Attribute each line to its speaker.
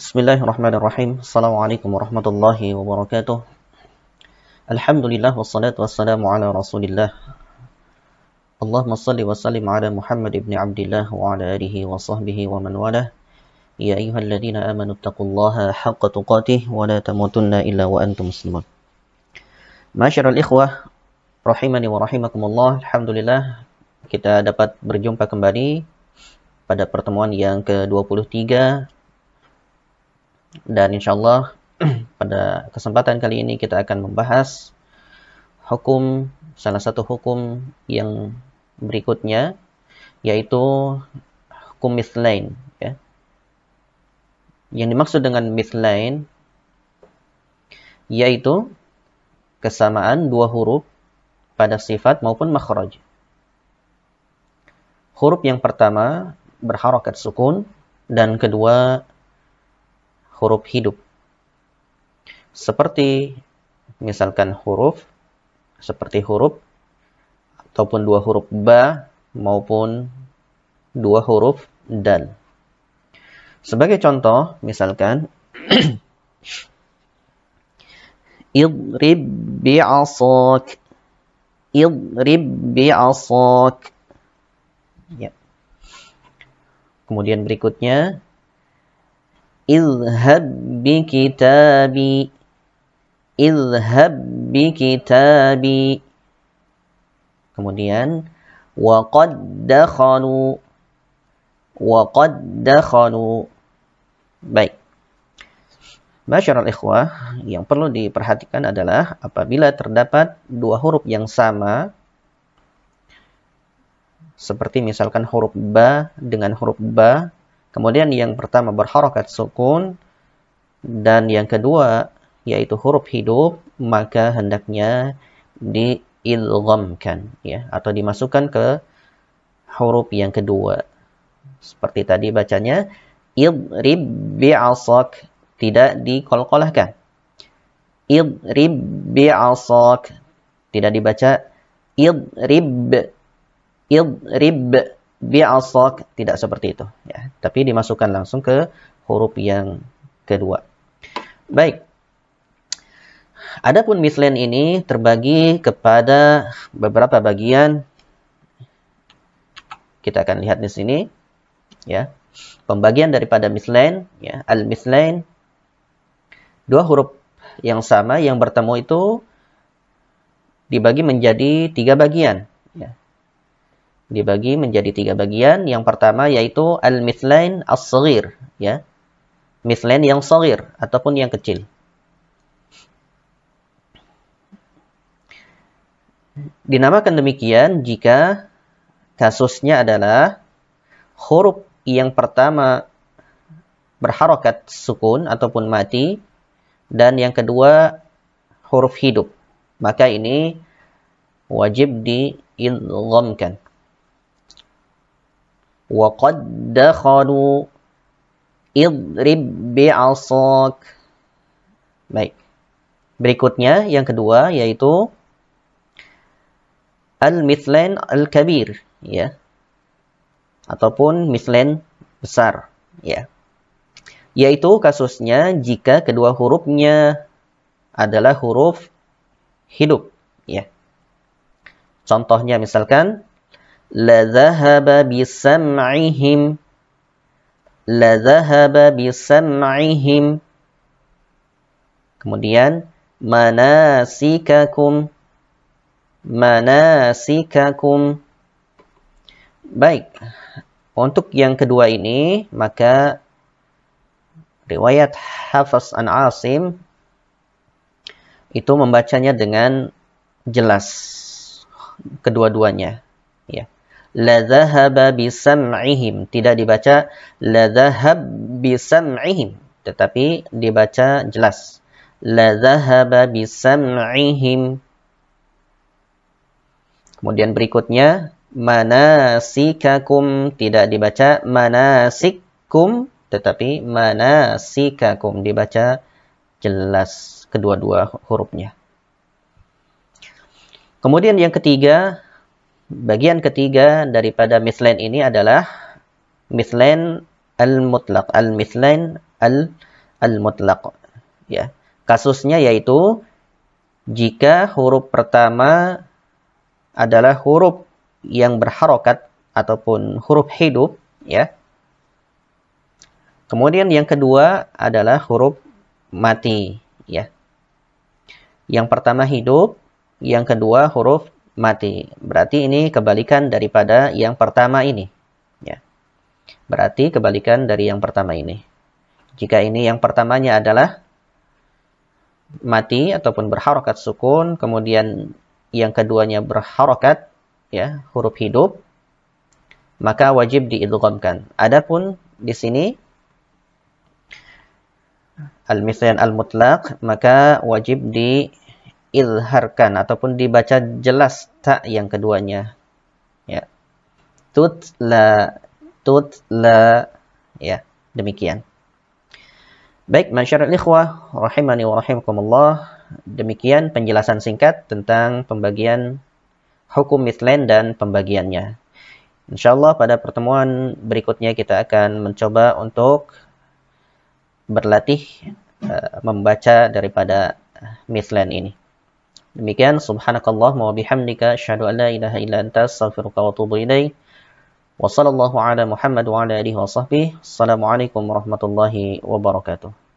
Speaker 1: Bismillahirrahmanirrahim. Assalamualaikum warahmatullahi wabarakatuh. Alhamdulillah wassalatu wassalamu ala Rasulillah. Allahumma salli wa sallim ala Muhammad ibn Abdullah wa ala alihi wa sahbihi wa man walah. Ya ayyuhalladzina amanu taqullaha haqqa tuqatih wa la tamutunna illa wa antum muslimun. Masyarul ikhwah rahimani wa rahimakumullah. Alhamdulillah kita dapat berjumpa kembali pada pertemuan yang ke-23 dan insyaallah pada kesempatan kali ini kita akan membahas hukum salah satu hukum yang berikutnya yaitu hukum mithlain ya. Yang dimaksud dengan mithlain yaitu kesamaan dua huruf pada sifat maupun makhraj. Huruf yang pertama berharokat sukun dan kedua huruf hidup. Seperti misalkan huruf seperti huruf ataupun dua huruf ba maupun dua huruf dal. Sebagai contoh, misalkan idrib bi'asak idrib bi'asak ya. Kemudian berikutnya اذهب بكتابي اذهب بكتابي kemudian وقد دخلوا وقد دخلوا baik Masyarakat ikhwah, yang perlu diperhatikan adalah apabila terdapat dua huruf yang sama, seperti misalkan huruf ba dengan huruf ba, Kemudian yang pertama berharokat sukun dan yang kedua yaitu huruf hidup maka hendaknya diilghamkan ya atau dimasukkan ke huruf yang kedua. Seperti tadi bacanya idrib bi'asak tidak dikolkolahkan. Idrib bi'asak tidak dibaca idrib idrib bi'asak tidak seperti itu ya. Tapi dimasukkan langsung ke huruf yang kedua. Baik. Adapun mislen ini terbagi kepada beberapa bagian. Kita akan lihat di sini ya. Pembagian daripada mislen ya, al-mislen dua huruf yang sama yang bertemu itu dibagi menjadi tiga bagian ya dibagi menjadi tiga bagian. Yang pertama yaitu al-mithlain as-saghir, ya. Mithlain yang saghir ataupun yang kecil. Dinamakan demikian jika kasusnya adalah huruf yang pertama berharokat sukun ataupun mati dan yang kedua huruf hidup. Maka ini wajib diidghamkan. وقد دخلوا اضرب بعصاك baik berikutnya yang kedua yaitu al-mithlain al-kabir ya ataupun mithlain besar ya yaitu kasusnya jika kedua hurufnya adalah huruf hidup ya contohnya misalkan لذهب بسمعهم لذهب بسمعهم kemudian manasikakum manasikakum baik untuk yang kedua ini maka riwayat Hafaz an Asim itu membacanya dengan jelas kedua-duanya ya la bisam'ihim. Tidak dibaca la bisam'ihim. Tetapi dibaca jelas. La bisam'ihim. Kemudian berikutnya manasikakum tidak dibaca manasikum tetapi manasikakum dibaca jelas kedua-dua hurufnya. Kemudian yang ketiga Bagian ketiga daripada mislain ini adalah mislain al-mutlaq, al-mislain al al-mutlaq. Ya. Kasusnya yaitu jika huruf pertama adalah huruf yang berharokat ataupun huruf hidup, ya. Kemudian yang kedua adalah huruf mati, ya. Yang pertama hidup, yang kedua huruf mati. Berarti ini kebalikan daripada yang pertama ini, ya. Berarti kebalikan dari yang pertama ini. Jika ini yang pertamanya adalah mati ataupun berharokat sukun, kemudian yang keduanya berharokat, ya, huruf hidup, maka wajib diidghamkan. Adapun di sini al-misyan al-mutlaq, maka wajib diizharkan ataupun dibaca jelas tak yang keduanya. Ya. Tutla tutla ya, demikian. Baik, masyarakat ikhwah, rahimani wa rahimakumullah. Demikian penjelasan singkat tentang pembagian hukum mislen dan pembagiannya. Insyaallah pada pertemuan berikutnya kita akan mencoba untuk berlatih uh, membaca daripada mislen ini. Demikian subhanakallah wa bihamdika asyhadu an la ilaha illa anta astaghfiruka wa atubu ilaik. Wa sallallahu ala Muhammad wa ala alihi wa sahbihi. Assalamualaikum warahmatullahi wabarakatuh.